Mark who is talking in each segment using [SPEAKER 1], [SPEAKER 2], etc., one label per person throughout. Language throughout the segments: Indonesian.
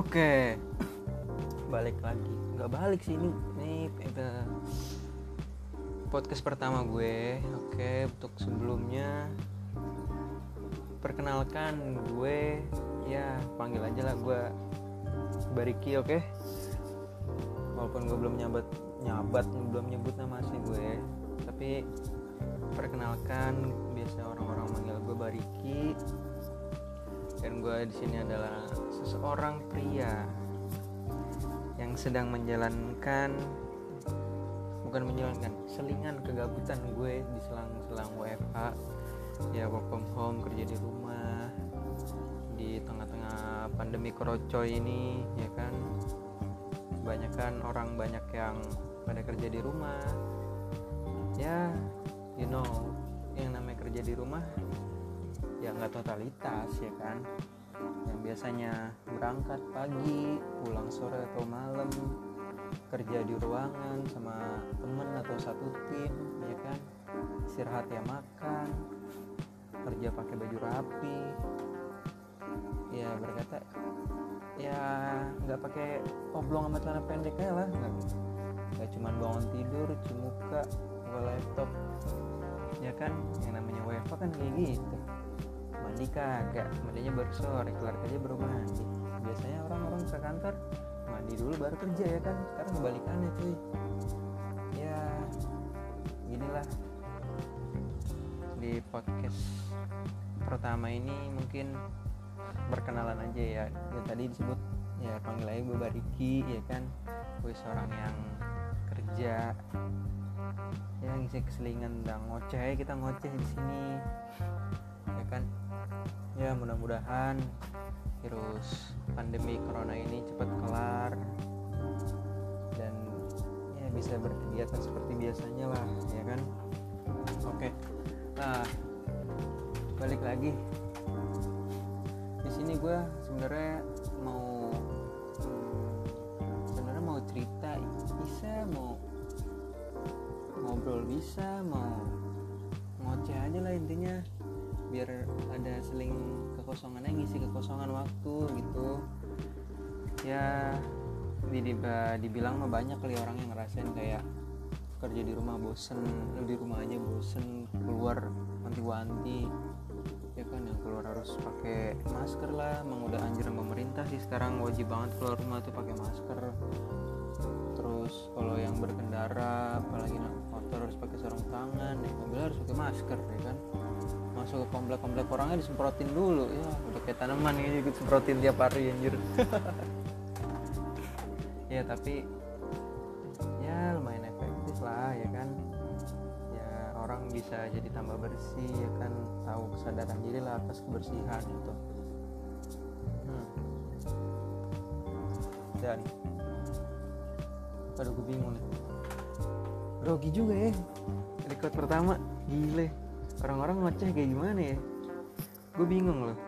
[SPEAKER 1] Oke, balik lagi. Nggak balik sih ini. Ini itu podcast pertama gue. Oke, untuk sebelumnya perkenalkan gue ya panggil aja lah gue Bariki oke walaupun gue belum nyabat nyabat belum nyebut nama asli gue tapi perkenalkan biasa orang-orang manggil gue Bariki dan gue di sini adalah seseorang pria yang sedang menjalankan bukan menjalankan selingan kegabutan gue di selang-selang WFH ya work from home kerja di rumah di tengah-tengah pandemi kerocoy ini ya kan? Banyak kan orang banyak yang pada kerja di rumah. Ya you know yang namanya kerja di rumah totalitas ya kan? Yang biasanya berangkat pagi pulang sore atau malam kerja di ruangan sama temen atau satu tim ya kan? Istirahat ya makan kerja pakai baju rapi. Ya berkata ya nggak pakai oblong sama celana pendek aja lah. Nggak cuman bangun tidur cuci muka buka laptop. Ya kan? Yang namanya WFH kan kayak gitu mandi kagak mandinya baru sore kelar kerja baru mandi. Biasanya orang-orang ke kantor mandi dulu baru kerja ya kan? Sekarang kebalikannya cuy. Ya ginilah di podcast pertama ini mungkin perkenalan aja ya. Ya tadi disebut ya panggil aja gue Bariki ya kan? Gue seorang yang kerja. Ya ngisi keselingan dan ngoceh. Kita ngoceh di sini ya kan? Ya mudah-mudahan virus pandemi corona ini cepat kelar dan ya bisa berkegiatan seperti biasanya lah ya kan? Oke nah balik lagi. Di sini gue sebenarnya mau sebenarnya mau cerita bisa mau ngobrol bisa mau ngoceh aja lah intinya biar ada seling kekosongannya ngisi kekosongan waktu gitu. Ya di, dibilang mah banyak kali orang yang ngerasain kayak kerja di rumah bosen di rumah aja bosen keluar wanti-wanti. Ya kan yang keluar harus pakai masker lah emang udah anjuran pemerintah sih sekarang wajib banget keluar rumah tuh pakai masker. Terus kalau yang berkendara apalagi naik motor harus pakai sarung tangan naik mobil harus pakai masker masuk ke komplek-komplek orangnya disemprotin dulu. Ya udah kayak tanaman gitu ikut semprotin tiap hari anjir. Ya tapi ya lumayan efektif lah ya kan. Ya orang bisa jadi tambah bersih ya kan. Tahu kesadaran diri lah atas kebersihan itu hmm. dan aduh gue bingung nih. Grogi juga ya record pertama. Gile orang-orang ngoceh kayak gimana ya? Gue bingung loh.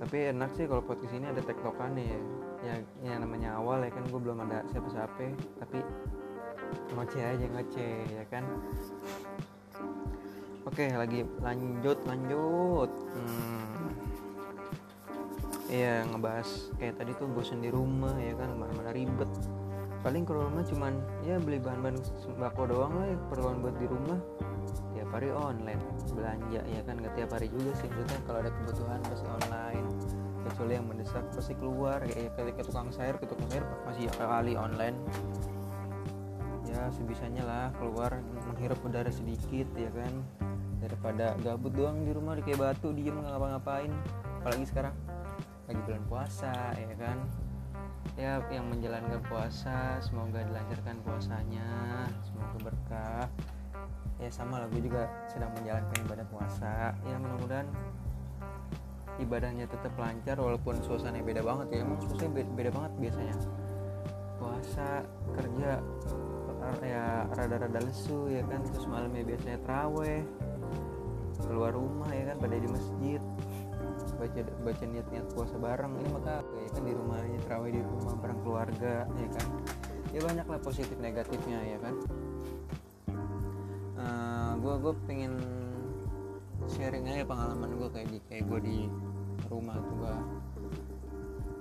[SPEAKER 1] Tapi enak sih kalau podcast ini ada tektokannya ya. Ya, ya namanya awal ya kan gue belum ada siapa-siapa. Tapi ngoceh aja ngoceh ya kan? Oke lagi lanjut lanjut. Hmm. ya ngebahas kayak tadi tuh bosan di rumah ya kan? Mana-mana ribet. Paling ke rumah cuman ya beli bahan-bahan sembako doang lah ya keperluan buat di rumah tiap hari online belanja ya kan? Nggak tiap hari juga sih maksudnya kalau ada kebutuhan pasti online. Kecuali yang mendesak pasti keluar kayak ke, ke tukang sayur ke tukang sayur masih kali online. Ya sebisanya lah keluar menghirup udara sedikit ya kan? Daripada gabut doang di rumah kayak batu diem nggak ngapa-ngapain. Apalagi sekarang lagi bulan puasa ya kan? Ya yang menjalankan puasa semoga dilancarkan puasanya sama lah gue juga sedang menjalankan ibadah puasa. Ya mudah-mudahan ibadahnya tetap lancar walaupun suasananya beda banget ya. Emang suasananya beda, beda banget biasanya. Puasa kerja ya rada-rada lesu ya kan. Terus malamnya biasanya teraweh keluar rumah ya kan pada di masjid. Baca baca niat-niat puasa bareng. Ini maka ya kan di rumah aja terawih di rumah bareng keluarga ya kan. Ya banyak lah positif negatifnya ya kan gue gue pengen sharing aja pengalaman gue kayak di kayak gue di rumah tuh gue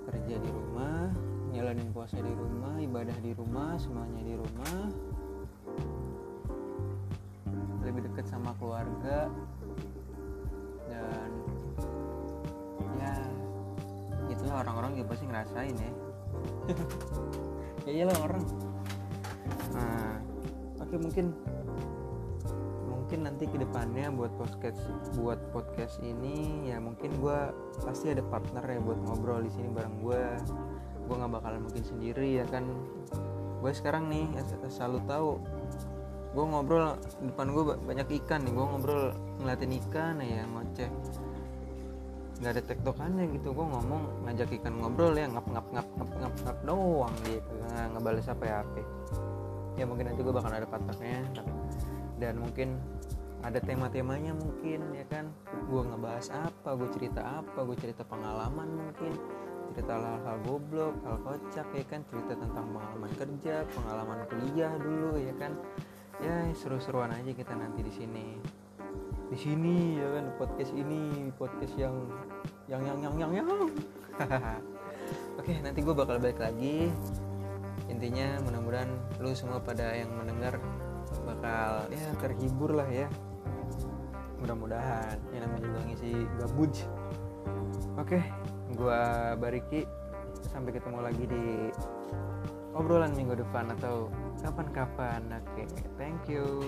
[SPEAKER 1] kerja di rumah jalanin puasa di rumah ibadah di rumah semuanya di rumah. Lebih dekat sama keluarga. Dan ya itulah orang-orang juga pasti ngerasain ya. Ya iyalah orang. Nah oke mungkin mungkin nanti ke depannya buat podcast buat podcast ini ya mungkin gue pasti ada partner ya buat ngobrol di sini bareng gue gue nggak bakalan mungkin sendiri ya kan? Gue sekarang nih selalu tahu gue ngobrol depan gue banyak ikan nih. Gue ngobrol ngeliatin ikan ya ngoceh. Nggak ada tektokannya gitu gue ngomong ngajak ikan ngobrol ya ngap ngap ngap ngap ngap ngap doang gitu. Nggak ngebales apa ya apa ya mungkin nanti gue bakal ada partnernya dan mungkin ada tema-temanya mungkin ya kan? Gue ngebahas apa gue cerita apa gue cerita pengalaman mungkin cerita hal-hal goblok hal kocak ya kan? Cerita tentang pengalaman kerja pengalaman kuliah dulu ya kan? Ya seru-seruan aja kita nanti di sini. Di sini ya kan? Podcast ini podcast yang yang yang yang yang yang. Oke nanti gue bakal balik lagi. Intinya mudah-mudahan lu semua pada yang mendengar bakal ya terhibur lah ya. Mudah-mudahan yang namanya juga ngisi gabuj oke gue Bariki. Sampai ketemu lagi di obrolan minggu depan atau kapan-kapan. Oke Thank you.